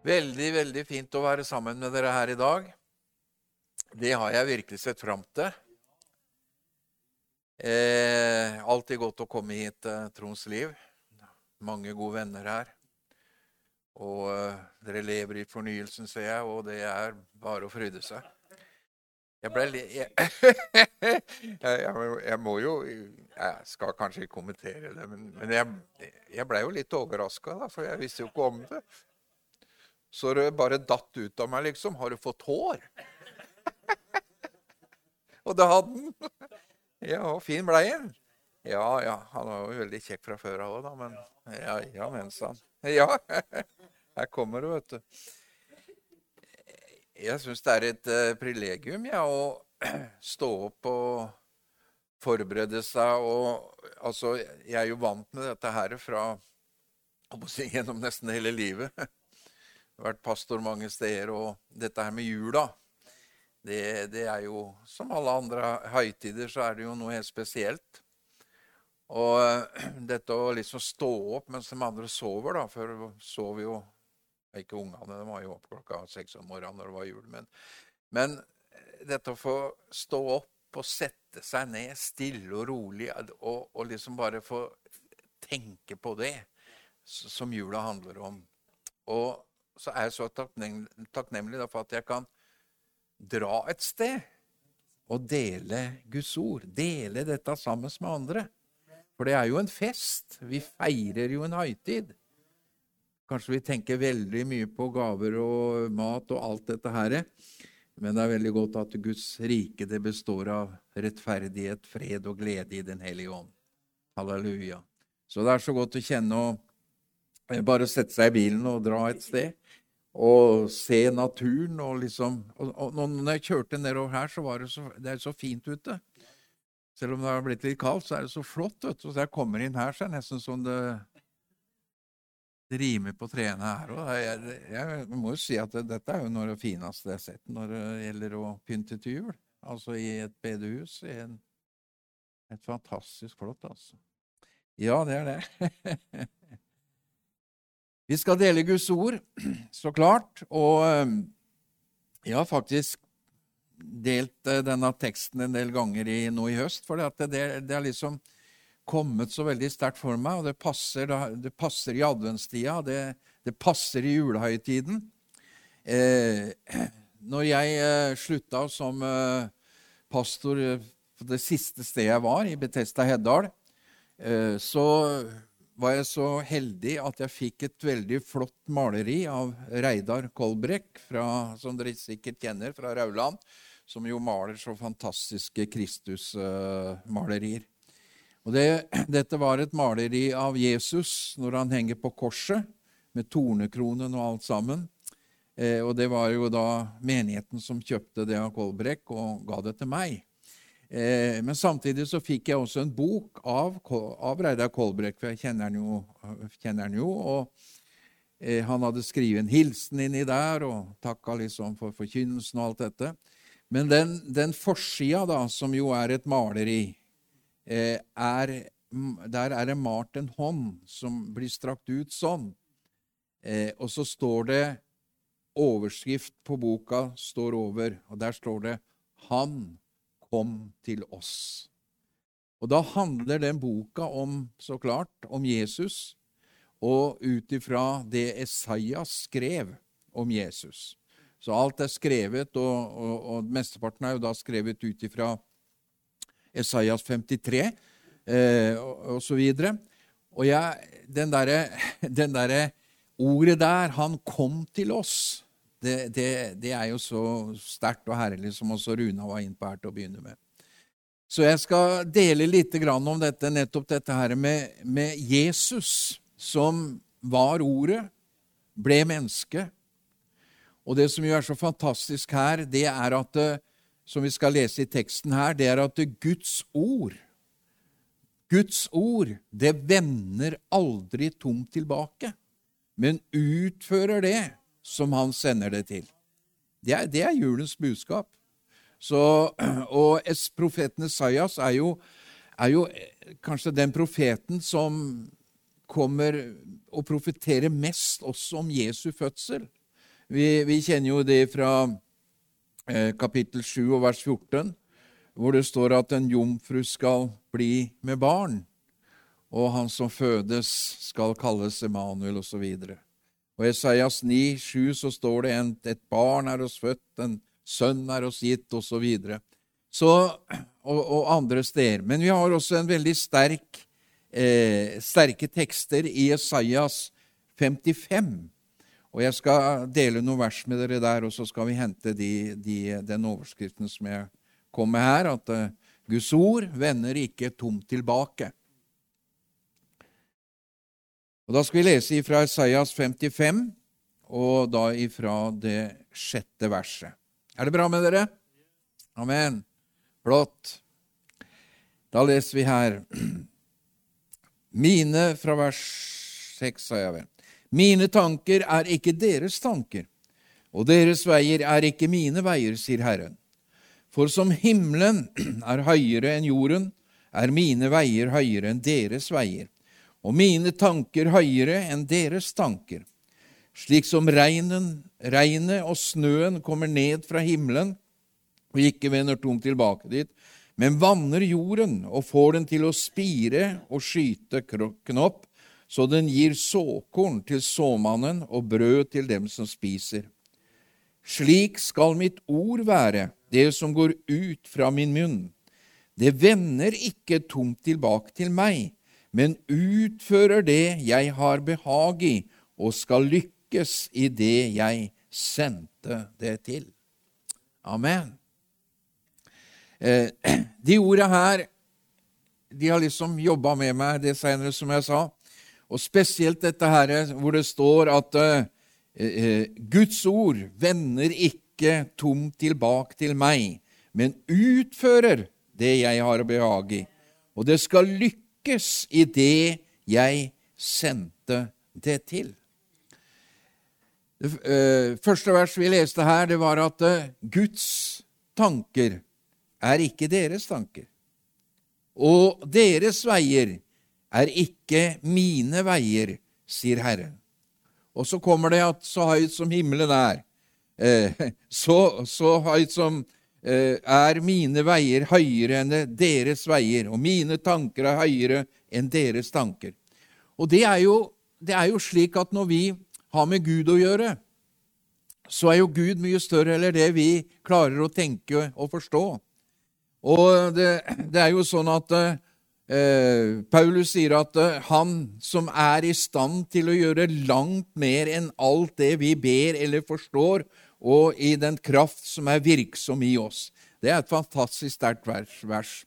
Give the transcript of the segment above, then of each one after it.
Veldig, veldig fint å være sammen med dere her i dag. Det har jeg virkelig sett fram til. Eh, alltid godt å komme hit til eh, Trons liv. Mange gode venner her. Og eh, dere lever i fornyelsen, ser jeg, og det er bare å fryde seg. Jeg ble le... jeg, jeg, må jo Jeg skal kanskje kommentere det, men, men jeg, jeg ble jo litt overraska, for jeg visste jo ikke om det. Så det bare datt ut av meg, liksom. Har du fått hår? og det hadde han. ja, fin blei. Ja, ja. Han var jo veldig kjekk fra før av òg, da. Men ja, ja, mens han Ja, her kommer du, vet du. Jeg syns det er et uh, privilegium ja, å stå opp og forberede seg og Altså, jeg er jo vant med dette her fra gjennom nesten hele livet vært pastor mange steder, og dette her med jula det, det, er jo Som alle andre høytider, så er det jo noe helt spesielt. Og dette å liksom stå opp mens de andre sover, da For sov jo Ikke ungene, de var jo opp klokka seks om morgenen når det var jul. Men, men dette å få stå opp og sette seg ned stille og rolig og, og liksom bare få tenke på det som jula handler om. Og så er jeg så takknemlig for at jeg kan dra et sted og dele Guds ord. Dele dette sammen med andre. For det er jo en fest. Vi feirer jo en høytid. Kanskje vi tenker veldig mye på gaver og mat og alt dette her. Men det er veldig godt at Guds rike det består av rettferdighet, fred og glede i Den hellige ånd. Halleluja. Så det er så godt å kjenne og bare sette seg i bilen og dra et sted og se naturen. Og liksom, og, og når jeg kjørte nedover her, så var det så, det er så fint ute. Selv om det har blitt litt kaldt, så er det så flott. vet du. Så jeg kommer inn her, så er det nesten som det, det rimer på trærne her òg. Jeg, jeg, må jo si at det, dette er jo noe av det fineste jeg har sett når det gjelder å pynte til jul. Altså i et bedehus. I en, et fantastisk flott, altså. Ja, det er det. Vi skal dele Guds ord, så klart. Og ehm, jeg har faktisk delt eh, denne teksten en del ganger i, nå i høst. For det, det har liksom kommet så veldig sterkt for meg, og det passer, det passer i adventstida. Det, det, passer i julehøytiden. Eh, når jeg eh, slutta som eh, pastor på det siste stedet jeg var, i Betesta Heddal, så var jeg så heldig at jeg fikk et veldig flott maleri av Reidar Kolbrekk, som dere sikkert kjenner, fra Rauland, som jo maler så fantastiske Kristus-malerier. Og det, Dette var et maleri av Jesus når han henger på korset, med tornekronen og alt sammen. Eh, og det var jo da menigheten som kjøpte det av Kolbrekk og ga det til meg. Eh, men samtidig så fikk jeg også en bok av, av Reidar Kolbrekk, for jeg kjenner han jo. Kjenner han jo og eh, han hadde skrevet en hilsen inni der og takka liksom for forkynnelsen og alt dette. Men den, den forsida, da, som jo er et maleri, eh, er, der er det malt en hånd som blir strakt ut sånn. Eh, og så står det Overskrift på boka står over, og der står det 'Han kom til oss. Og da handler den boka om, så klart, om Jesus, og ut ifra det Esaias skrev om Jesus. Så alt er skrevet, og, og, og mesteparten er jo da skrevet ut ifra Esaias 53 eh, og, og så videre. Og jeg, den derre der ordet der, 'Han kom til oss', det, det, det, er jo så sterkt og herlig, som også Runa var inn på her til å begynne med. Så jeg skal dele litt om dette, nettopp dette her med, med Jesus, som var Ordet, ble menneske. Og det som jo er så fantastisk her, det er at som vi skal lese i teksten her, det er at Guds ord Guds ord, det vender aldri tomt tilbake, men utfører det som han sender det til. Det er, det er julens budskap. Så, og profeten Esaias er jo, er jo eh, kanskje den profeten som kommer og profeterer mest også om Jesu fødsel. Vi, vi kjenner jo det fra eh, kapittel 7 og vers 14, hvor det står at en jomfru skal bli med barn, og han som fødes, skal kalles Emanuel, osv. Og I Esaias 9, 7 så står det en, et barn er oss født, en sønn er oss gitt, osv. Så, og, og andre steder. Men vi har også en veldig sterk, eh, sterke tekster i Esaias 55. Og Jeg skal dele noen vers med dere der, og så skal vi hente de, de, den overskriften som jeg kom med her, at uh, Guds ord vender ikke tomt tilbake. Og Da skal vi lese fra Isaias 55, og da ifra det sjette verset. Er det bra med dere? Amen. Flott. Da leser vi her Mine fra vers 6, sa jeg vel. Mine tanker er ikke deres tanker, og deres veier er ikke mine veier, sier Herren. For som himmelen er høyere enn jorden, er mine veier høyere enn deres veier, og mine tanker høyere enn deres tanker. Slik som regnen, regnet og snøen kommer ned fra himmelen og ikke vender tomt tilbake dit, men vanner jorden og får den til å spire og skyte knopp, så den gir såkorn til såmannen og brød til dem som spiser. Slik skal mitt ord være, det som går ut fra min munn. Det vender ikke tomt tilbake til meg, men utfører det jeg har behag i, og skal lykkes i det jeg sendte det til. Amen. Eh, de orda her de har liksom jobba med meg det seinere, som jeg sa. Og spesielt dette her hvor det står at uh, uh, Guds ord vender ikke tomt tilbake til meg, men utfører det jeg har behag i. Og det skal lykkes i det jeg sendte det til. Det uh, første vers vi leste her, det var at Guds tanker er ikke deres tanker. Og deres veier er ikke mine veier, sier Herren. Og så kommer det at så høyt som himmelen er, eh, så, så høyt som eh, er mine veier høyere enn deres veier, og mine tanker er høyere enn deres tanker. Og det er, jo, det er jo slik at når vi har med Gud å gjøre, så er jo Gud mye større eller det vi klarer å tenke og forstå. Og det, det er jo sånn at eh, Eh, Paulus sier at eh, han som er i stand til å gjøre langt mer enn alt det vi ber eller forstår, og i den kraft som er virksom i oss. Det er et fantastisk sterkt vers.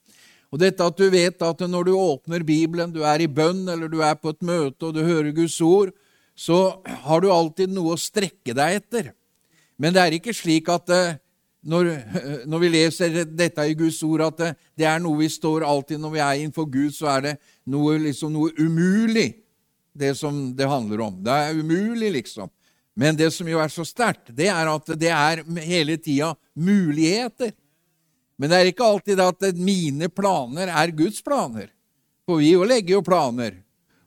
Og dette at du vet at når du åpner Bibelen, du er i bønn eller du er på et møte og du hører Guds ord, så har du alltid noe å strekke deg etter. Men det er ikke slik at eh, når, når, vi leser dette i Guds ord, at det, det, er noe vi står alltid Når vi er innenfor Gud, så er det noe, liksom, noe umulig, det som det handler om. Det er umulig, liksom. Men det som jo er så sterkt, det er at det er hele tida muligheter. Men det er ikke alltid at mine planer er Guds planer. For vi jo legger jo planer.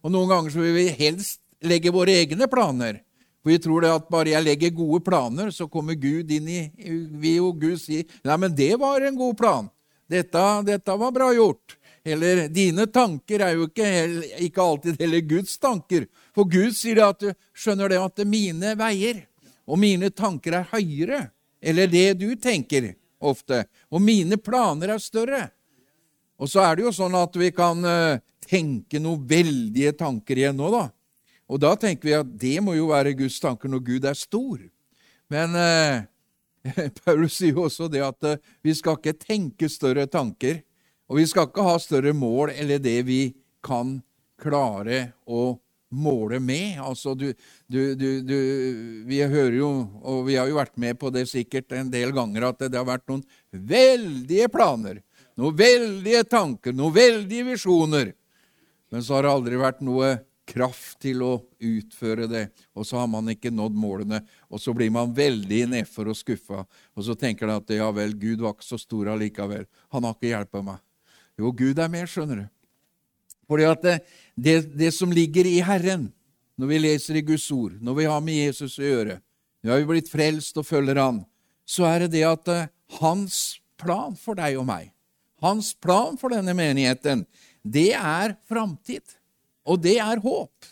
Og noen ganger så vil vi helst legge våre egne planer. For vi tror det at bare jeg legger gode planer, så kommer Gud inn i Vi og Gud sier Nei, men det var en god plan. Dette, dette var bra gjort. Eller dine tanker er jo ikke, ikke alltid heller Guds tanker. For Gud sier det at du skjønner det at mine veier og mine tanker er høyere. Eller det du tenker ofte. Og mine planer er større. Og så er det jo sånn at vi kan eh, tenke noen veldige tanker igjen nå, da. Og da tenker vi at det må jo være Guds tanker når Gud er stor. Men eh, Paulus sier jo også det at eh, vi skal ikke tenke større tanker. Og vi skal ikke ha større mål eller det vi kan klare å måle med. Altså, du, du, du, Vi hører jo, og vi har jo vært med på det sikkert en del ganger, at det, har vært noen veldige planer. Noen veldige tanker, noen veldige visjoner. Men så har det aldri vært noe kraft til å utføre det, og så har man ikke nådd målene. Og så blir man veldig nedfor og skuffa, og så tenker man at ja vel, Gud var ikke så stor allikevel. Han har ikke hjulpet meg. Jo, Gud er med, skjønner du. Fordi at det, det, det, som ligger i Herren, når vi leser i Guds ord, når vi har med Jesus å gjøre nå har vi blitt frelst og følger Han, så er det det at uh, hans plan for deg og meg, hans plan for denne menigheten, det er framtid, og det er håp.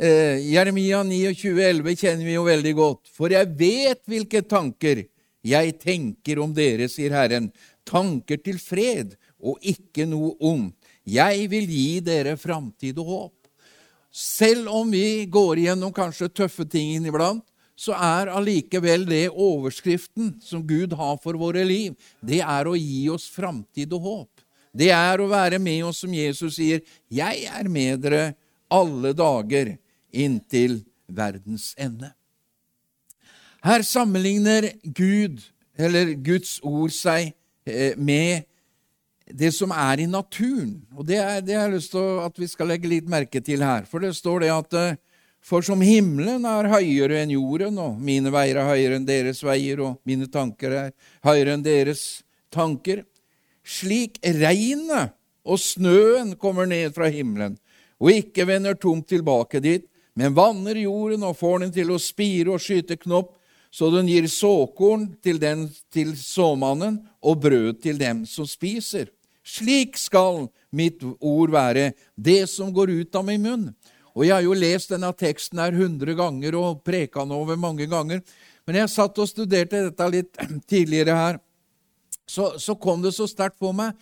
Eh, Jeremia 29,11 kjenner vi jo veldig godt. For jeg vet hvilke tanker jeg tenker om dere, sier Herren. Tanker til fred og ikke noe ondt. Jeg vil gi dere framtid og håp. Selv om vi går igjennom kanskje tøffe ting inniblant, så er allikevel det overskriften som Gud har for våre liv, det er å gi oss framtid og håp. Det er å være med oss, som Jesus sier, 'Jeg er med dere alle dager inntil verdens ende'. Her sammenligner Gud, eller Guds ord, seg med med det som er i naturen. Og det, er, det har jeg lyst til at vi skal legge litt merke til her. For det står det at eh, for som himmelen er høyere enn jorden, og mine veier er høyere enn deres veier, og mine tanker er høyere enn deres tanker, slik regnet og snøen kommer ned fra himmelen, og ikke vender tomt tilbake dit, men vanner jorden og får den til å spire og skyte knopp, så den gir såkorn til den til såmannen og brød til dem som spiser. Slik skal mitt ord være, det som går ut av min munn. Og Jeg har jo lest denne teksten her hundre ganger og preka den over mange ganger. Men jeg satt og studerte dette litt tidligere her, så, så kom det så sterkt på meg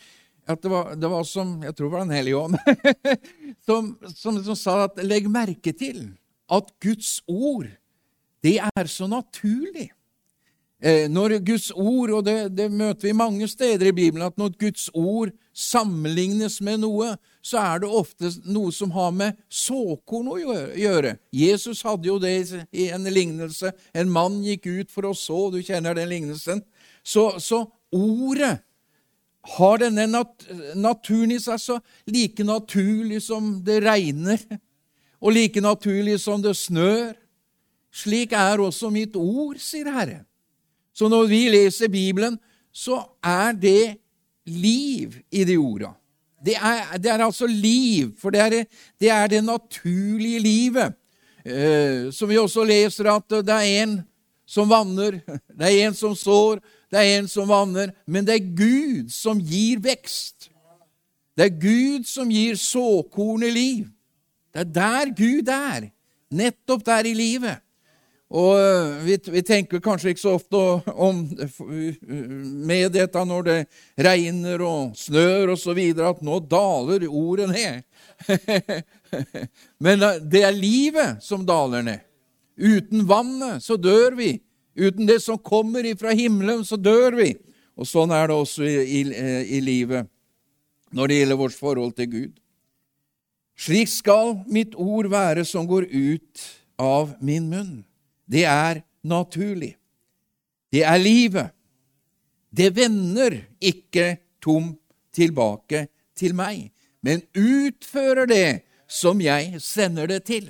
at det var, det var, som Jeg tror det var Den hellige ånd som, som, som sa at legg merke til at Guds ord, det er så naturlig. Eh, når Guds ord, og det, det, møter vi mange steder i Bibelen, at når Guds ord sammenlignes med noe, så er det ofte noe som har med såkorn å gjøre. Jesus hadde jo det i en lignelse. En mann gikk ut for å så, du kjenner den lignelsen. Så, så ordet har denne nat naturen i seg så like naturlig som det regner, og like naturlig som det snør. Slik er også mitt ord, sier Herre. Så når vi leser Bibelen, så er det liv i de orda. Det er, det er altså liv, for det er det, er det naturlige livet. Eh, som vi også leser at det er en som vanner, det er en som sår, det er en som vanner, men det er Gud som gir vekst. Det er Gud som gir såkorn i liv. Det er der Gud er, nettopp der i livet. Og eh, vi, vi, tenker kanskje ikke så ofte om med dette når det regner og snør osv., at nå daler ordet ned. Men eh, det er livet som daler ned. Uten vannet så dør vi. Uten det som kommer ifra himmelen, så dør vi. Og sånn er det også i, i, eh, i livet når det gjelder vårt forhold til Gud. Slik skal mitt ord være som går ut av min munn. Det er naturlig. Det er livet. Det vender ikke tomt tilbake til meg, men utfører det som jeg sender det til.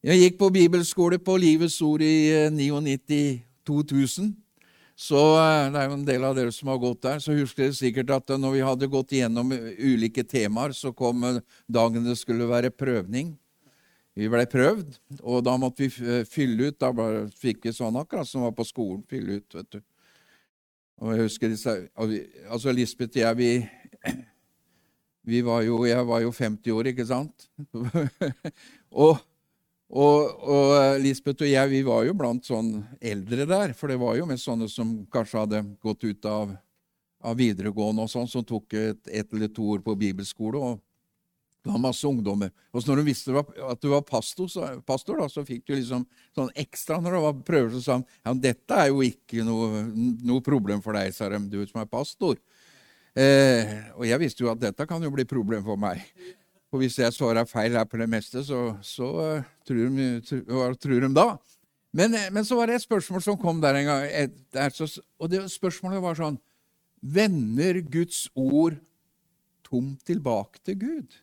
Jeg gikk på bibelskole på Livets Ord i 99-2000. Eh, så eh, det er jo en del av dere som har gått der, så husker dere sikkert at når vi hadde gått igjennom ulike temaer, så kom dagen det skulle være prøvning. Vi blei prøvd, og da måtte vi eh, fylle ut. Da fikk vi sånn akkurat som var på skolen. fylle ut, vet du. Og jeg husker disse, altså Lisbeth og jeg, vi, vi var jo, Jeg var jo 50 år, ikke sant? og, og, og, Lisbeth og jeg vi var jo blant sånn eldre der, for det var jo mest sånne som kanskje hadde gått ut av, av videregående og sånn, som tok et, et eller to år på bibelskole. og det var masse ungdommer. Og så når du visste at du var pastor, så, pastor da, så fikk du liksom sånn ekstra når det var prøver, så sa han ja, dette er jo ikke noe, noe problem for deg, sa de, du som er pastor. Eh, og jeg visste jo at dette kan jo bli problem for meg. For hvis jeg svarer feil her på det meste, så, så uh, tror de, hva tror de da? Men, eh, men, så var det et spørsmål som kom der en gang, et, der, så, og det spørsmålet var sånn Vender Guds ord tomt tilbake til Gud?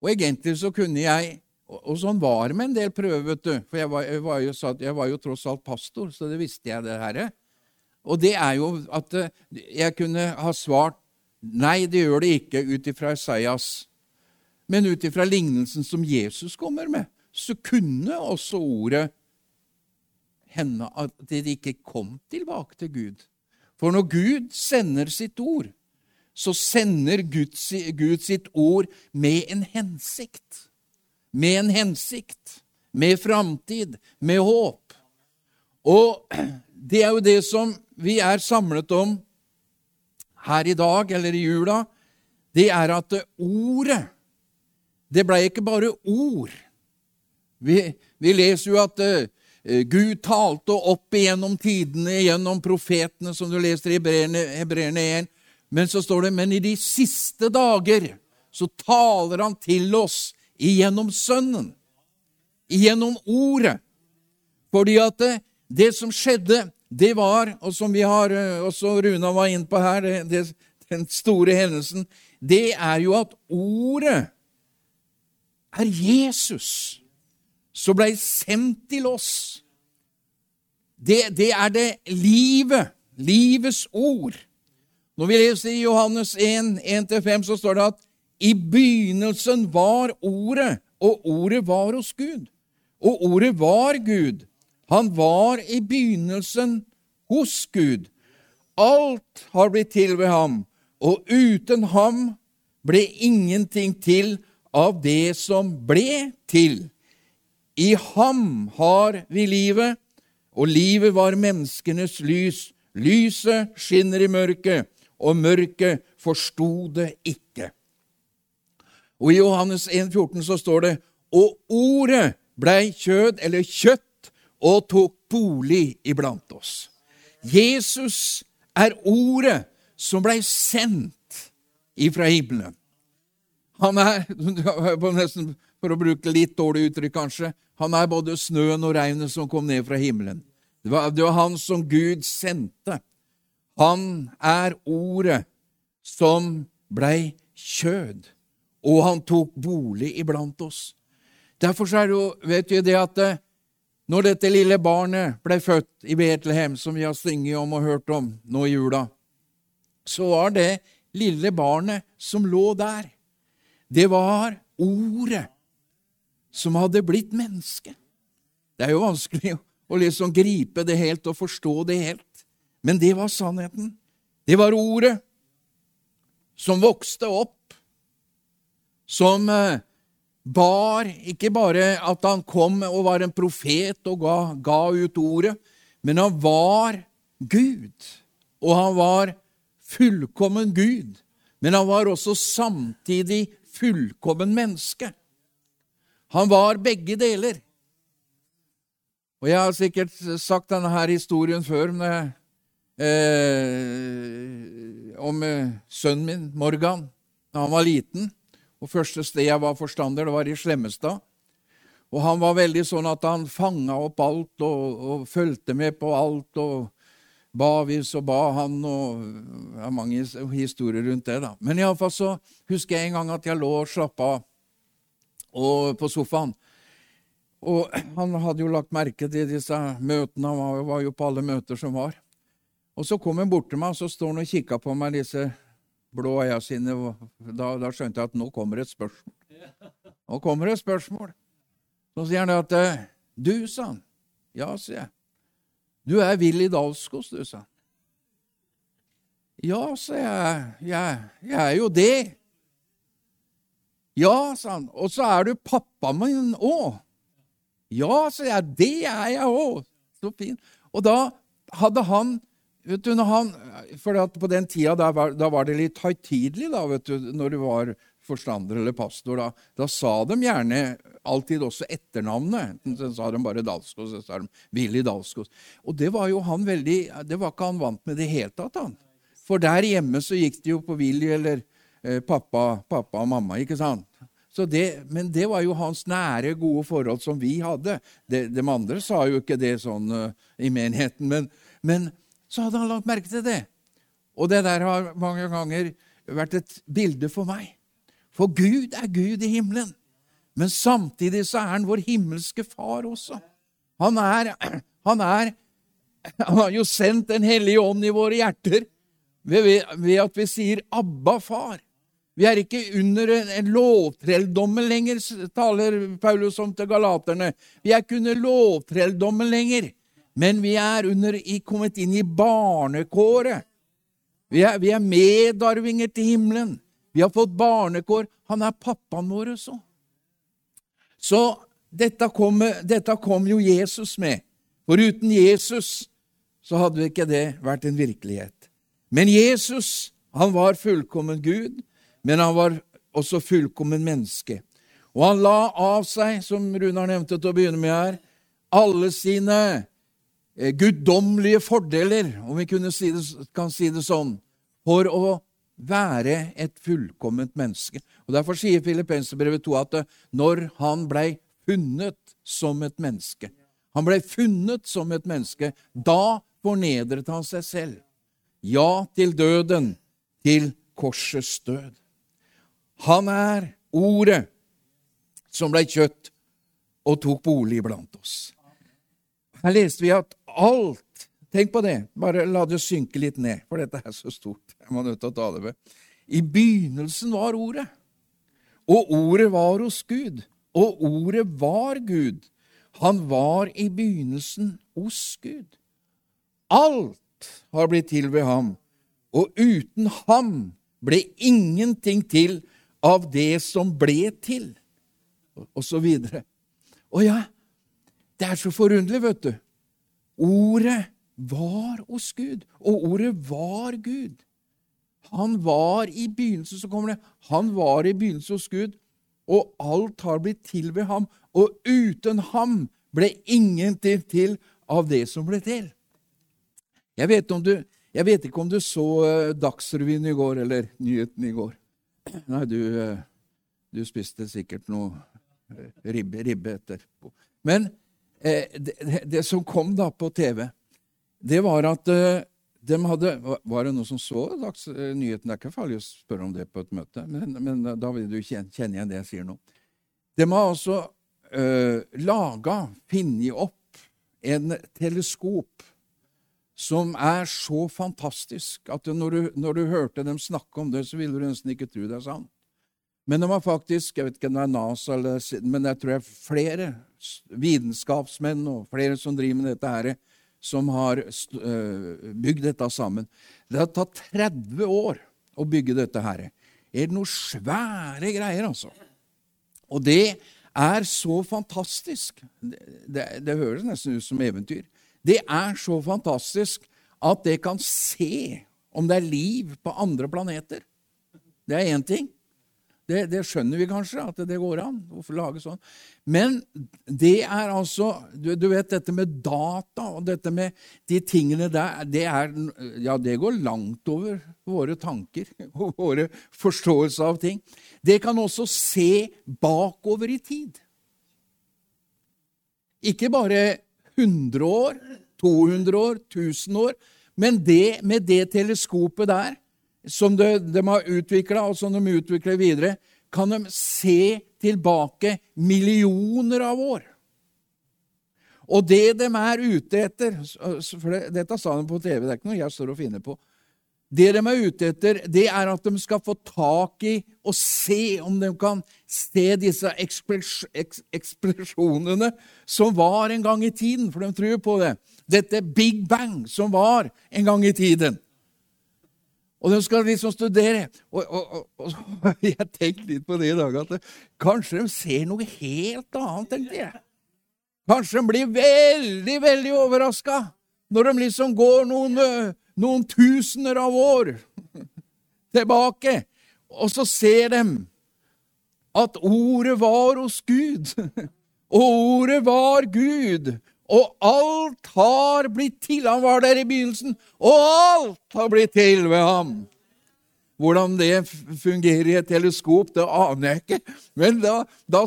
Og egentlig så kunne jeg Og sånn var det med en del prøver, vet du. For jeg var, jeg var, jo, jeg var jo, tross alt pastor, så det visste jeg, det herre. Og det er jo at eh, jeg kunne ha svart nei, det gjør det ikke ut ifra Isaias, men ut ifra lignelsen som Jesus kommer med, så kunne også ordet hende at de ikke kom tilbake til Gud. For når Gud sender sitt ord, så sender Gud, Gud sitt ord med en hensikt. Med en hensikt. Med framtid. Med håp. Og det er jo det som vi er samlet om her i dag, eller i jula. Det er at ordet Det blei ikke bare ord. Vi, vi leser jo at uh, Gud talte opp igjennom tidene, gjennom profetene, som du leser i Hebreerne 1. Men så står det men i de siste dager så taler han til oss igjennom Sønnen, igjennom Ordet. Fordi at det, det som skjedde, det var, og som vi har, eh, også Runa var inne på her, det, det, den store hendelsen, det er jo at Ordet er Jesus som blei sendt til oss. Det, det er det livet, livets ord. Når vi leser i Johannes 1, 1-5, så står det at i begynnelsen var Ordet, og Ordet var hos Gud. Og Ordet var Gud. Han var i begynnelsen hos Gud. Alt har blitt til ved ham, og uten ham ble ingenting til av det som ble til. I ham har vi livet, og livet var menneskenes lys. Lyset skinner i mørket, og mørket forsto det ikke. Og I Johannes 1, 14 så står det Og ordet blei kjød, eller kjøtt, og tok bolig iblant oss. Jesus er ordet som blei sendt ifra himmelen. Han er, nesten for å bruke litt dårlig uttrykk kanskje, han er både snøen og regnet som kom ned fra himmelen. Det var, det var han som Gud sendte. Han er ordet som blei kjød, og han tok bolig iblant oss. Derfor er det jo, vet vi det at eh, når dette lille barnet ble født i Betlehem, som vi har synget om og hørt om nå i jula, så var det lille barnet som lå der. Det var ordet som hadde blitt menneske. Det er jo vanskelig å liksom gripe det helt og forstå det helt. Men det var sannheten. Det var ordet som vokste opp, som eh, bar ikke bare at han kom og var en profet og ga, ga ut ordet, men han var Gud, og han var fullkommen Gud. Men han var også samtidig fullkommen menneske. Han var begge deler. Og Jeg har sikkert sagt denne her historien før, men eh, om eh, sønnen min, Morgan, da han var liten. Og Første sted jeg var forstander, det var i Slemmestad. Og Han var veldig sånn at han fanga opp alt og, og fulgte med på alt. og ba vi, så ba han, og det er mange historier rundt det. da. Men iallfall så husker jeg en gang at jeg lå og slappa av på sofaen. Og han hadde jo lagt merke til disse møtene, han var, jo på alle møter som var. Og så kom han bort til meg, og så står han og kikker på meg, disse blå øya sine. Da, da, skjønte jeg at nå kommer et spørsmål. Nå kommer et spørsmål. Så sier han at eh, Du, sa han. Ja, sier jeg. Du er Willy Dalskos, du, sa han. Ja, sa jeg. jeg. Jeg er jo det. Ja, sa han. Og så er du pappa min òg. Ja, sa jeg. Det er jeg òg. Så fint. Og da hadde han Vet du, han, for På den tida da var, da var det litt høytidelig når du var forstander eller pastor. Da, da sa de gjerne alltid også etternavnet. Så sa de bare Dalskos, så sa de Willy Dalskos. Og det var jo han veldig, det var ikke han vant med i det hele tatt. han. For der hjemme så gikk det jo på Willy eller eh, pappa, pappa og mamma. ikke sant? Det, men det var jo hans nære, gode forhold som vi hadde. De, de andre sa jo ikke det sånn uh, i menigheten. Men, men så hadde han lagt merke til det. Og det der har mange ganger vært et bilde for meg. For Gud er Gud i himmelen. Men samtidig så er han vår himmelske far også. Han er, han er Han har jo sendt Den hellige ånd i våre hjerter ved, ved at vi sier 'Abba, far'. Vi er ikke under en, en lovtrelldommen lenger, taler Paulus om til galaterne. Vi er ikke under lovtrelldommen lenger. Men vi er under, kommet inn i barnekåret. Vi er, vi er medarvinger til himmelen. Vi har fått barnekår. Han er pappaen vår også. Så dette kom, dette kom jo Jesus med. For uten Jesus så hadde ikke det vært en virkelighet. Men Jesus, han var fullkommen Gud, men han var også fullkommen menneske. Og han la av seg, som Runar nevnte til å begynne med her, alle sine guddommelige fordeler, om vi si det, kan si det sånn, for å være et fullkomment menneske. Og Derfor sier Filippenserbrevet 2 at eh, når han blei funnet som et menneske Han blei funnet som et menneske. Da fornedret han seg selv. Ja til døden, til korsets død. Han er Ordet som ble kjøtt og tok bolig blant oss. Her leste vi at alt Tenk på det. Bare la det synke litt ned, for dette er så stort. Jeg må nødt til å ta det med. I begynnelsen var Ordet, og Ordet var hos Gud, og Ordet var Gud. Han var i begynnelsen hos Gud. Alt har blitt til ved ham, og uten ham ble ingenting til av det som ble til, og så videre. Og ja, det er så forunderlig, vet du. Ordet var hos Gud, og ordet var Gud. Han var i begynnelsen, så kommer det, han var i begynnelsen hos Gud, og alt har blitt til ved ham, og uten ham ble ingenting til av det som ble til. Jeg vet, du, jeg vet, ikke om du så uh, Dagsrevyen i går, eller nyheten i går. Nei, du, uh, du spiste sikkert noe uh, ribbe, ribbe etterpå. Men det, det, som kom da på TV, det var at de hadde Var det noen som så Dagsnyheten? Det er ikke farlig å spørre om det på et møte, men, men da vil du kjenne, kjenne, igjen det jeg sier nå. De har altså øh, laga, funnet opp, en teleskop som er så fantastisk at når du, når du, hørte dem snakke om det, så ville du nesten ikke tro det er sant. Men det har faktisk jeg vet ikke om det er NASA, eller, men jeg tror det er flere vitenskapsmenn og flere som driver med dette her, som har bygd dette sammen. Det har tatt 30 år å bygge dette her. Det er noen svære greier, altså. Og det er så fantastisk. Det, det, det høres nesten ut som eventyr. Det er så fantastisk at det kan se om det er liv på andre planeter. Det er én ting. Det, det, skjønner vi kanskje, at det går an. Hvorfor lage sånn? Men det er altså du, du, vet dette med data og dette med de tingene der, det er Ja, det går langt over våre tanker og våre forståelser av ting. Det kan også se bakover i tid. Ikke bare 100 år, 200 år, 1000 år. Men det, med det teleskopet der, som de, de har utvikla, og som de utvikler videre, kan de se tilbake millioner av år. Og det de er ute etter for Dette sa de på TV, det er ikke noe jeg står og finner på. Det de er ute etter, det er at de skal få tak i og se om de kan se disse eksplosjonene som var en gang i tiden, for de tror på det. Dette Big Bang som var en gang i tiden. Og de skal liksom studere. Og, og, og, og jeg tenkte litt på det i dag, at kanskje de ser noe helt annet, tenkte jeg. Kanskje de blir veldig, veldig overraska når de liksom går noen noen tusener av år tilbake, og så ser de at ordet var hos Gud, og ordet var Gud, og alt har blitt til. Han var der i begynnelsen, og alt har blitt til ved ham. Hvordan det fungerer i et teleskop, det aner jeg ikke. Men da, da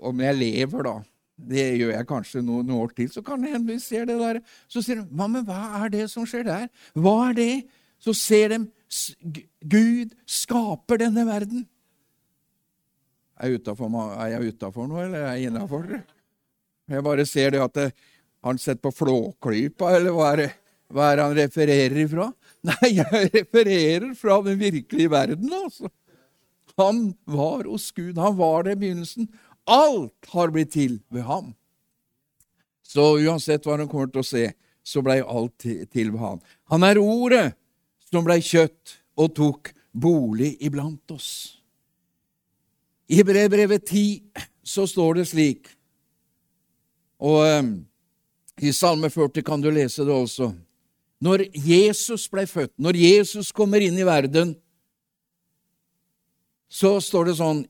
Om jeg lever, da det gjør jeg kanskje noen år til, så kan det hende vi ser det der. Så sier de hva, men hva er det som skjer der? Hva er det? Så ser de Gud skaper denne verden. Er jeg utafor noe, eller er jeg innafor? Jeg bare ser det at det, han sitter på Flåklypa, eller hva er, det, hva er det han refererer ifra? Nei, jeg refererer fra den virkelige verden, altså. Han var hos Gud. Han var det i begynnelsen. Alt har blitt til ved ham. Så uansett hva han kommer til å se, så blei alt til ved ham. Han er ordet som blei kjøtt og tok bolig iblant oss. I brevbrevet 10 så står det slik, og um, i Salme 40 kan du lese det også. Når Jesus ble født, når Jesus kommer inn i verden, så står det sånn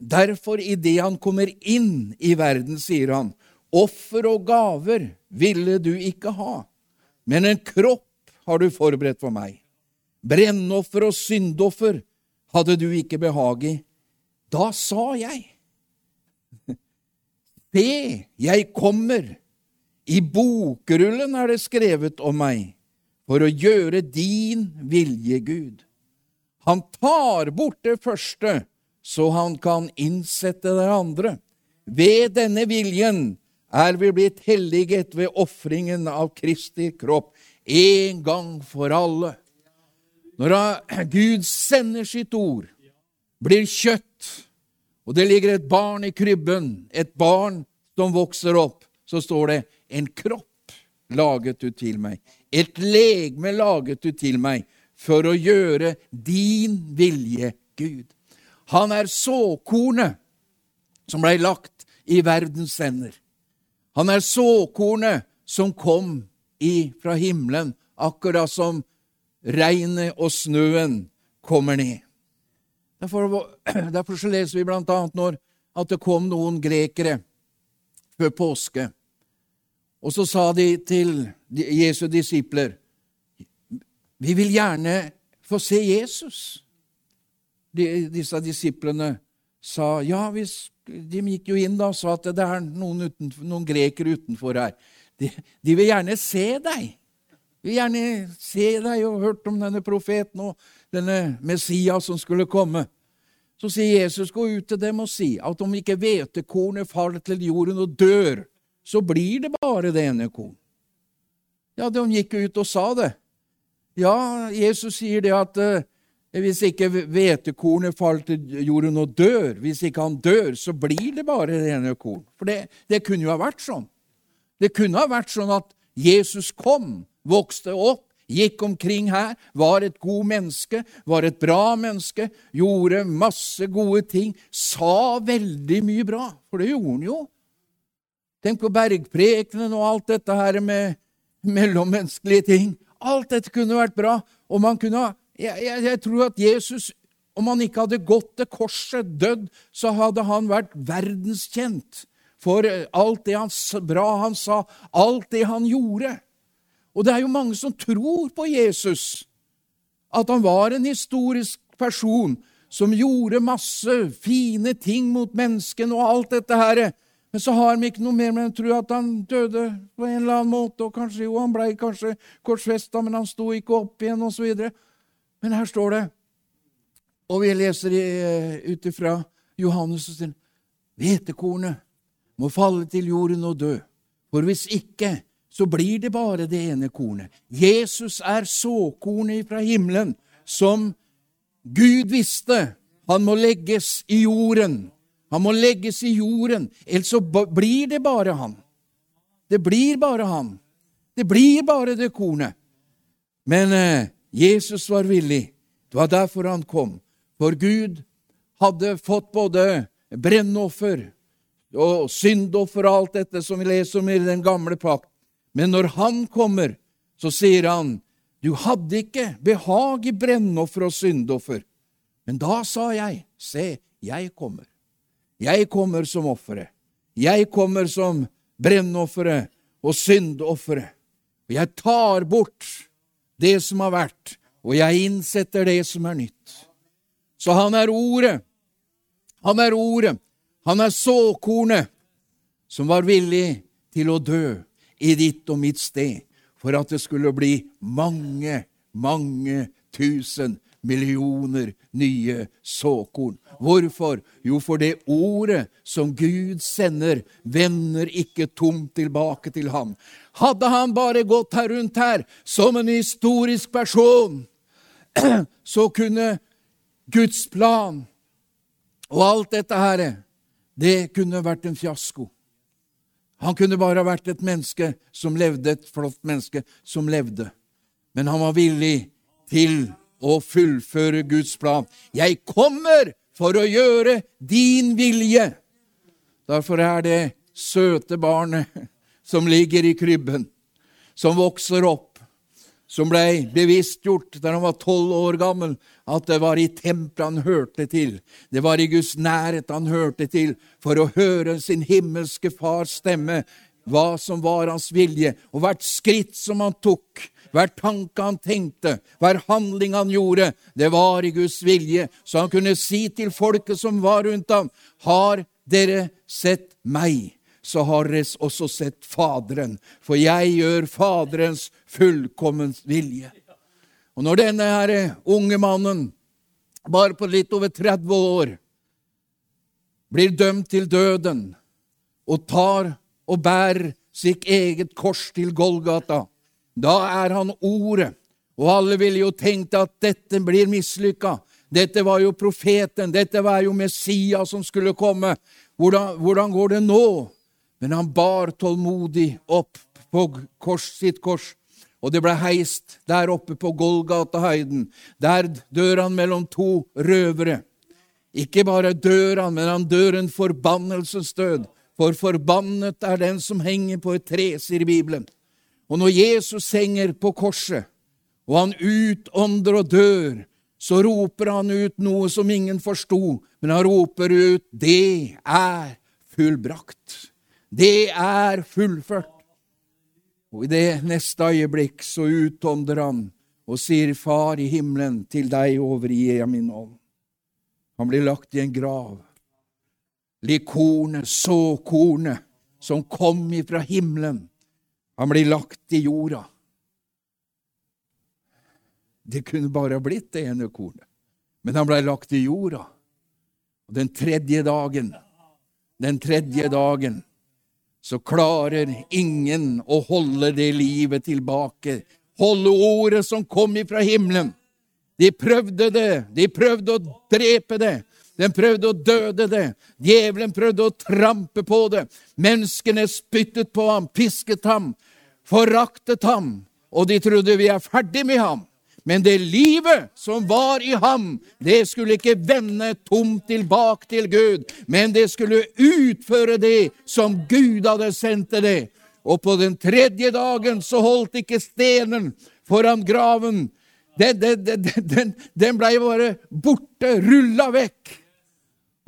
Derfor, idet han kommer inn i verden, sier han, offer og gaver ville du ikke ha, men en kropp har du forberedt for meg. Brennoffer og syndoffer hadde du ikke behag i. Da sa jeg, Se, jeg kommer, i bokrullen er det skrevet om meg, for å gjøre din vilje, Gud. Han tar bort det første, så han kan innsette det andre. Ved denne viljen er vi blitt helliget ved ofringen av Kristi kropp, en gang for alle. Når Gud sender sitt ord, blir kjøtt, og det ligger et barn i krybben, et barn som vokser opp, så står det en kropp laget du til meg, et legeme laget du til meg, for å gjøre din vilje, Gud. Han er såkornet som blei lagt i verdens ender. Han er såkornet som kom fra himmelen, akkurat som regnet og snøen kommer ned. Derfor, derfor leser vi annet når at det kom noen grekere før påske, og så sa de til Jesu disipler vi vil gjerne få se Jesus. De, disse disiplene sa ja, hvis, de gikk jo inn da og sa at det er noen, utenfor, noen grekere utenfor her. De, de, vil gjerne se deg. De vil gjerne se deg og hørt om denne profeten og denne Messias som skulle komme. Så sier Jesus, gå ut til dem og si at om ikke hvetekornet faller til jorden og dør, så blir det bare det ene korn. Ja, de gikk ut og sa det. Ja, Jesus sier det at eh, hvis ikke hvetekornet faller til jorden og dør, hvis ikke han dør, så blir det bare det ene korn. For det, det kunne jo ha vært sånn. Det kunne ha vært sånn at Jesus kom, vokste opp, gikk omkring her, var et god menneske, var et bra menneske, gjorde masse gode ting, sa veldig mye bra, for det gjorde han jo. Tenk på bergprekenen og alt dette her med mellommenneskelige ting. Alt dette kunne vært bra. Og man kunne ha jeg, jeg, jeg tror at Jesus, om han ikke hadde gått til korset, dødd, så hadde han vært verdenskjent for alt det han, bra han sa, alt det han gjorde. Og det er jo mange som tror på Jesus, at han var en historisk person som gjorde masse fine ting mot menneskene og alt dette her. Men så har vi ikke noe mer, men tror at han døde på en eller annen måte. og kanskje, Jo, han ble kanskje korsfesta, men han sto ikke opp igjen, osv. Men her står det, og vi leser eh, ut ifra Johannes sin Hvetekornet må falle til jorden og dø, for hvis ikke, så blir det bare det ene kornet. Jesus er såkornet fra himmelen, som Gud visste han må legges i jorden han må legges i jorden, ellers så blir det bare han. Det blir bare han. Det blir bare det kornet. Men eh, Jesus var villig. Det var derfor han kom. For Gud hadde fått både brennoffer og syndoffer og alt dette som vi leser om i den gamle pakt. Men når han kommer, så sier han, du hadde ikke behag i brennoffer og syndoffer. Men da sa jeg, se, jeg kommer. Jeg kommer som offeret. Jeg kommer som brennofferet og syndofferet. Jeg tar bort det som har vært, og jeg innsetter det som er nytt. Så han er ordet. Han er ordet. Han er såkornet som var villig til å dø i ditt og mitt sted for at det skulle bli mange, mange tusen millioner nye såkorn. Hvorfor? Jo, for det ordet som Gud sender, vender ikke tomt tilbake til ham. Hadde han bare gått her rundt her som en historisk person, så kunne Guds plan og alt dette her, det kunne vært en fiasko. Han kunne bare vært et menneske som levde, et flott menneske som levde. Men han var villig til å fullføre Guds plan. Jeg kommer for å gjøre din vilje. Derfor er det søte barnet som ligger i krybben, som vokser opp, som ble bevisstgjort da han var tolv år gammel, at det var i tempelet han hørte til. Det var i Guds nærhet han hørte til, for å høre sin himmelske fars stemme, hva som var hans vilje, og hvert skritt som han tok, hver tanke han tenkte, hver handling han gjorde, det var i Guds vilje, så han kunne si til folket som var rundt ham, har dere sett meg? så har dere også sett Faderen, for jeg gjør Faderens fullkommen vilje. Og når denne her unge mannen, bare på litt over 30 år, blir dømt til døden og tar og bærer sitt eget kors til Golgata, da er han ordet. Og alle ville jo tenkt at dette blir mislykka. Dette var jo profeten, dette var jo Messias som skulle komme. Hvordan, hvordan går det nå? Men han bar tålmodig opp på kors, sitt kors, og det ble heist der oppe på Golgatahøyden. Der dør han mellom to røvere. Ikke bare dør han, men han dør en forbannelsesdød. For forbannet er den som henger på et tre, sier Bibelen. Og når Jesus henger på korset, og han utånder og dør, så roper han ut noe som ingen forsto, men han roper ut 'Det er fullbrakt'. Det er fullført. Og i det neste øyeblikk så utånder han og sier, Far i himmelen, til deg overgir jeg min ånd. Han blir lagt i en grav. Likornet, såkornet, som kom ifra himmelen, han blir lagt i jorda. Det kunne bare blitt det ene kornet, men han ble lagt i jorda. Og den tredje dagen, den tredje dagen, så klarer ingen å holde det livet tilbake, holde ordet som kom ifra himmelen. De prøvde det, de prøvde å drepe det, de prøvde å døde det, djevelen prøvde å trampe på det, menneskene spyttet på ham, pisket ham, foraktet ham, og de trodde vi er ferdig med ham. Men det livet som var i ham, det skulle ikke vende tomt tilbake til Gud, men det skulle utføre det som Gud hadde sendt til det. Og på den tredje dagen så holdt ikke stenen foran graven. Den, den, den, den blei bare borte, rulla vekk.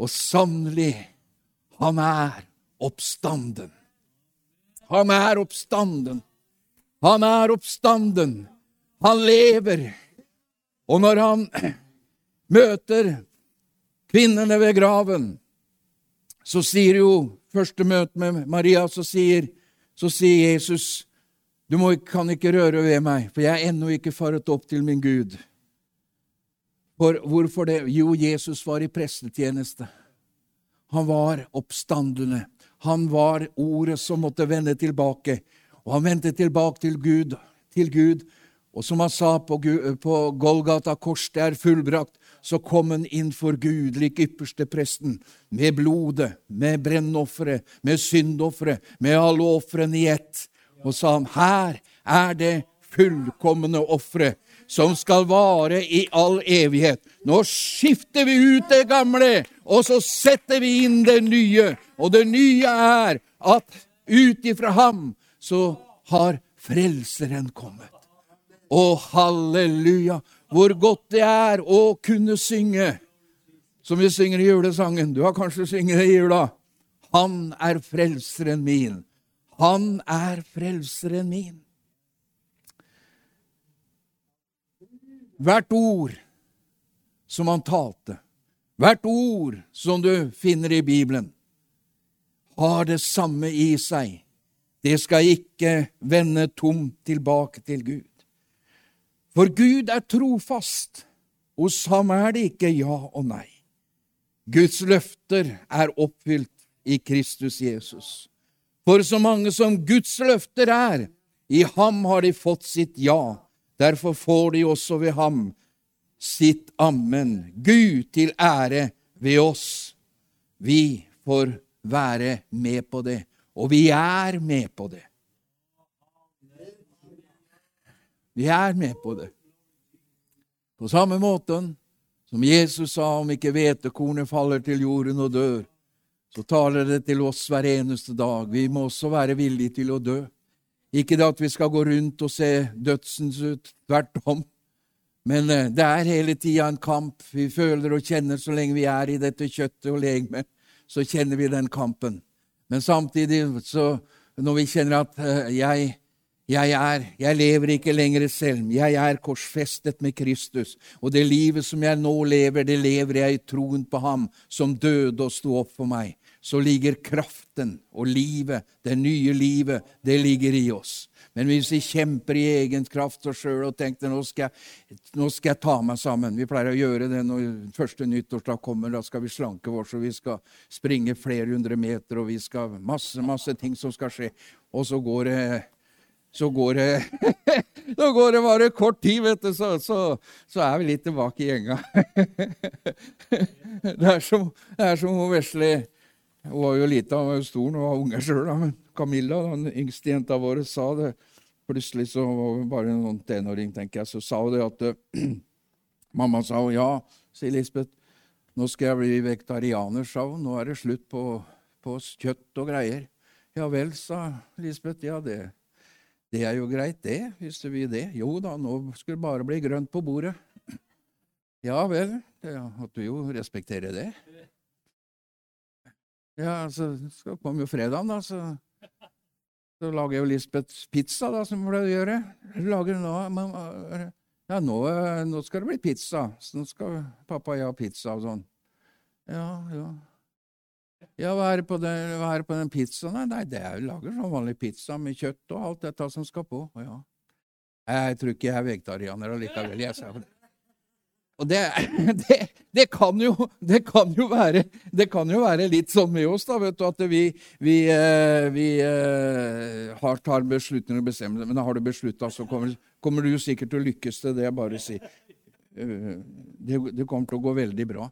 Og sannelig, han er oppstanden. Han er oppstanden. Han er oppstanden. Han lever. Og når han møter kvinnene ved graven, så sier jo første møte med Maria, så sier, så sier Jesus du må, kan ikke røre ved meg, for jeg er ennå ikke faret opp til min Gud. For Hvorfor det? Jo, Jesus var i prestetjeneste. Han var oppstandende. Han var ordet som måtte vende tilbake. Og han vendte tilbake til Gud, til Gud og som han sa på, på Golgata kors, er fullbrakt, så kom han inn for Gud, lik ypperste presten, med blodet, med brennofferet, med syndofferet, med alle ofrene i ett. Og sa han, her er det fullkomne offeret, som skal vare i all evighet. Nå skifter vi ut det gamle, og så setter vi inn det nye. Og det nye er at ut ifra ham så har Frelseren kommet. Å, halleluja! Hvor godt det er å kunne synge, som vi synger i julesangen. Du har kanskje sunget det i jula. Han er frelseren min. Han er frelseren min. Hvert ord som han talte, hvert ord som du finner i Bibelen, har det samme i seg. Det skal ikke vende tomt tilbake til Gud. For Gud er trofast. Hos ham er det ikke ja og nei. Guds løfter er oppfylt i Kristus Jesus. For så mange som Guds løfter er, i ham har de fått sitt ja. Derfor får de også ved ham sitt ammen. Gud til ære ved oss. Vi får være med på det. Og vi er med på det. Vi er med på det. På samme måten som Jesus sa om ikke hvetekornet faller til jorden og dør, så taler det til oss hver eneste dag. Vi må også være villige til å dø. Ikke det at vi skal gå rundt og se dødsens ut, tvert om. Men eh, det er hele tida en kamp. Vi føler og kjenner så lenge vi er i dette kjøttet og legemet, så kjenner vi den kampen. Men samtidig, så når vi kjenner at eh, jeg jeg er, jeg lever ikke lenger selv, jeg er korsfestet med Kristus, og det livet som jeg nå lever, det lever jeg i troen på Ham som døde og sto opp for meg. Så ligger kraften og livet, det nye livet, det ligger i oss. Men hvis vi kjemper i egen kraft og sjøl og tenker nå skal, jeg, nå skal jeg ta meg sammen Vi pleier å gjøre det når første nyttårsdag kommer. Da skal vi slanke oss, og vi skal springe flere hundre meter, og vi skal masse, masse ting som skal skje. Og så går det så går det, så går det bare kort tid, vet du, så, så, så er vi litt tilbake i gjenga. Det er som, det som vesle Hun var jo lita, hun var jo stor, hun var unge sjøl, men Camilla, den yngste jenta vår, sa det. Plutselig så var hun bare en tenåring, tenker jeg, så sa hun det at Mamma sa hun, ja, sier Lisbeth, nå skal jeg bli vegetarianer, sa hun. Nå er det slutt på, på kjøtt og greier. Ja vel, sa Lisbeth. Ja, det det er jo greit, det, hvis du vil det. Jo da, nå skulle det bare bli grønt på bordet. Ja vel, det måtte vi jo respektere det. Ja, så kom jo fredagen, da, så, så lager jo Lisbeth pizza, da, som hun pleier å gjøre. Lager nå, ja, nå, nå, skal det bli pizza. Så nå skal pappa og jeg ha pizza og sånn. Ja, ja. Ja, hva er det på den, hva er det på den pizzaen? Nei, det er jo lager sånn vanlig pizza med kjøtt og alt dette som skal på. Ja. Jeg tror ikke jeg er vegetarianer allikevel. Jeg sa det. Og det, det, det, kan jo, det, kan jo være, det kan jo være litt sånn med oss, da, vet du, at vi, vi, eh, vi eh, har, tar beslutninger og bestemmelser. Men har du beslutta, så kommer, kommer, du sikkert til å lykkes til det. jeg bare sier. Eh, det kommer til å gå veldig bra.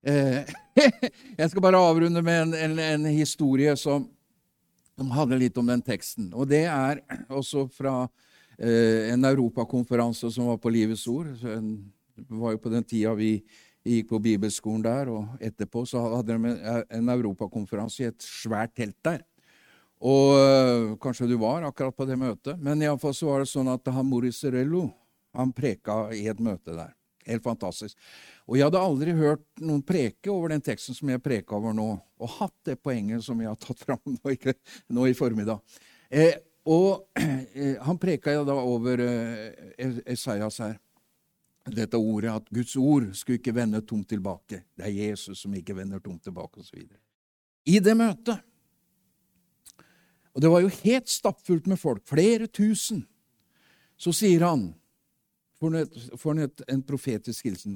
Jeg skal bare avrunde med en, en, en historie som, som, handler litt om den teksten. Og det er også fra en europakonferanse som var på Livets Ord. Det var jo på den tida vi gikk på bibelskolen der, og etterpå så hadde de en europakonferanse i et svært telt der. Og øh, kanskje du var akkurat på det møtet, men iallfall så var det sånn at han Moris Rello han preka i et møte der. Helt fantastisk. Og jeg hadde aldri hørt noen preke over den teksten som jeg preka over nå, og hatt det poenget som jeg har tatt fram nå, ikke, nå i formiddag. Eh, og eh, han preka jo da over eh, Esaias her. Dette ordet at Guds ord skulle ikke vende tomt tilbake. Det er Jesus som ikke vender tomt tilbake, osv. I det møtet Og det var jo helt stappfullt med folk, flere tusen. Så sier han for en, en profetisk hilsen.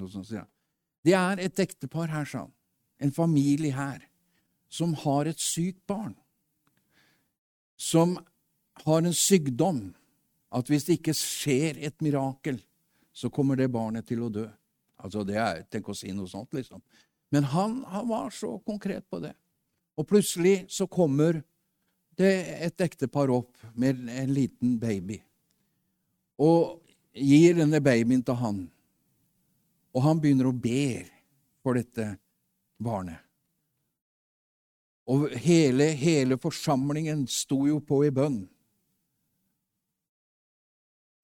Det er et ektepar her, sa han. En familie her som har et sykt barn. Som har en sykdom. At hvis det ikke skjer et mirakel, så kommer det barnet til å dø. Altså, det er, Tenk å si noe sånt, liksom. Men han, han var så konkret på det. Og plutselig så kommer det et ektepar opp med en liten baby. Og gir denne babyen til han, og han begynner å be for dette barnet. Og hele, hele forsamlingen sto jo på i bønn.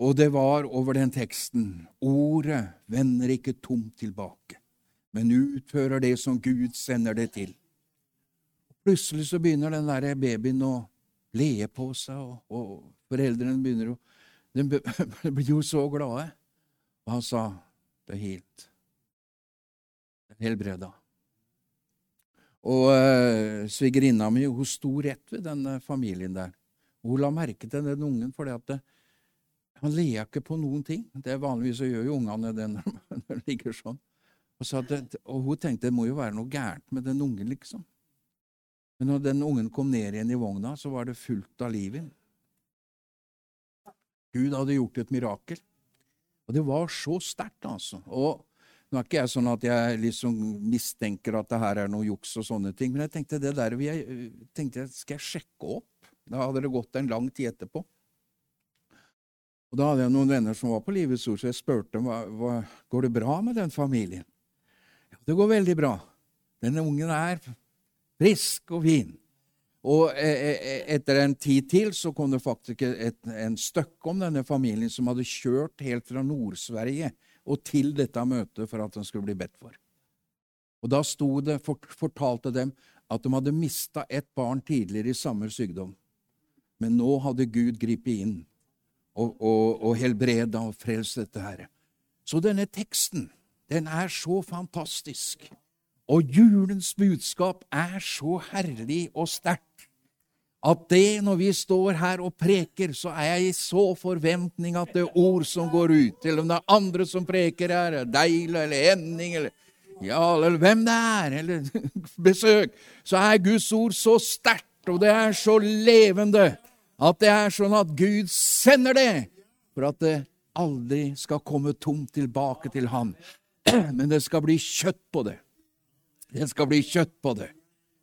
Og det var over den teksten Ordet vender ikke tomt tilbake, men utfører det som Gud sender det til. Plutselig så begynner den der babyen å le på seg, og, og foreldrene begynner å de blir jo så glade. Og han sa, 'Det er helt. Helbreda'. Og uh, svigerinna mi hun sto rett ved den familien der. Hun la merke til den ungen, for det, han leker på noen ting. Det er Vanligvis gjør jo ungene det når de ligger sånn. Og, så det, og, hun tenkte det må jo være noe gærent med den ungen, liksom. Men når den ungen kom ned igjen i vogna, så var det fullt av liv i. Gud hadde gjort et mirakel. Og det var så sterkt, altså. Og Nå er ikke jeg sånn at jeg liksom mistenker at det her er noe juks og sånne ting, men jeg tenkte det der jeg, tenkte skal jeg sjekke opp? Da hadde det gått en lang tid etterpå. Og Da hadde jeg noen venner som var på Livets ord, så jeg spurte dem hva, går det bra med den familien. Ja, det går veldig bra. Denne ungen er frisk og fin. Og eh, eh, etter en tid til så kom det faktisk et, en støkke om denne familien som hadde kjørt helt fra Nord-Sverige og til dette møtet for at den skulle bli bedt for. Og Da det, fortalte dem at de hadde mista et barn tidligere i samme sykdom. Men nå hadde Gud gripet inn og, og, og helbreda og frelst dette her. Så denne teksten, den er så fantastisk. Og julens budskap er så herlig og sterkt at det, når vi står her og preker, så er jeg i så forventning at det er ord som går ut, eller om det er andre som preker her, Deila eller Henning eller ja, eller hvem det er, eller besøk, så er Guds ord så sterkt, og det er så levende, at det er sånn at Gud sender det for at det aldri skal komme tomt tilbake til Han. Men det skal bli kjøtt på det. Det skal bli kjøtt på det.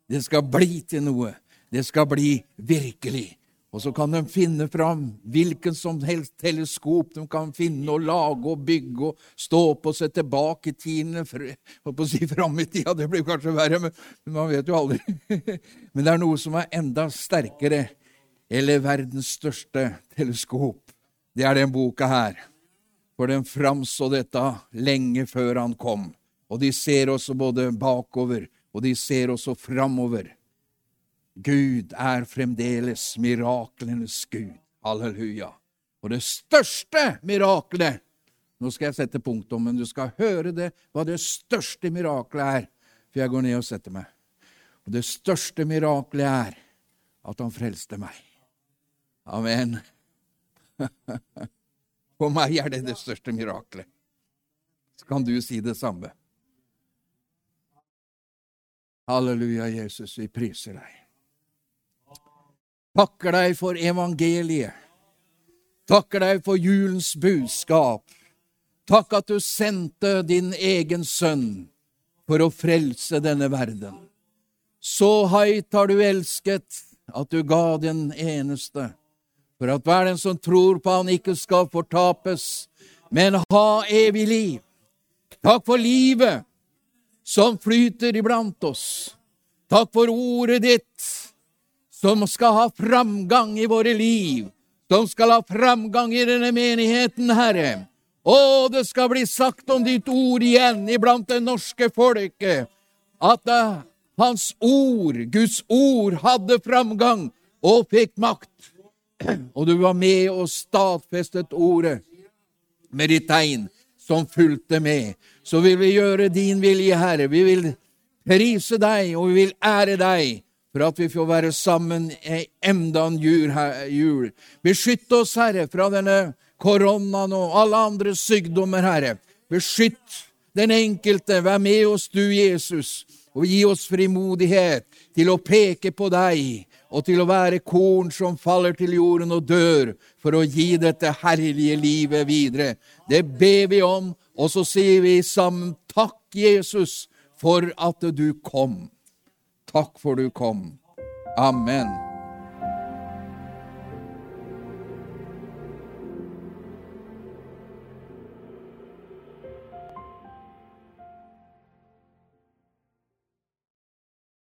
Det skal bli til noe. Det skal bli virkelig. Og så kan de finne fram hvilken som helst teleskop de kan finne og lage og bygge og stå opp og se tilbake i tiden på å si fram i tida, det blir kanskje verre, men, man vet jo aldri. Men det er noe som er enda sterkere, eller verdens største teleskop. Det er den boka her. For den framså dette lenge før han kom. Og de ser også både bakover, og de ser også framover. Gud er fremdeles miraklenes Gud. Halleluja. Og det største miraklet Nå skal jeg sette punktum, men du skal høre det, hva det største miraklet er, for jeg går ned og setter meg. Og det største miraklet er at han frelste meg. Amen. For meg er det det største miraklet. Så kan du si det samme. Halleluja, Jesus, vi priser deg takker deg for evangeliet. Takker deg for julens budskap. Takk at du sendte din egen sønn for å frelse denne verden. Så høyt har du elsket at du ga den eneste, for at hver den som tror på han ikke skal fortapes, men ha evig liv. Takk for livet som flyter iblant oss. Takk for ordet ditt som skal ha framgang i våre liv, som skal ha framgang i denne menigheten, Herre. Å, det skal bli sagt om ditt ord igjen iblant det norske folket, at hans ord, Guds ord, hadde framgang og fikk makt. Og du var med og stadfestet ordet med ditt tegn som fulgte med. Så vil vi gjøre din vilje, Herre. Vi vil prise deg, og vi vil ære deg for at vi får være sammen enda en jul. Beskytt oss, Herre, fra denne koronaen og alle andre sykdommer, Herre. Beskytt den enkelte. Vær med oss, du, Jesus, og gi oss frimodighet til å peke på deg og til å være korn som faller til jorden og dør, for å gi dette herlige livet videre. Det ber vi om, og så sier vi sammen takk, Jesus, for at du kom. Takk for du kom. Amen.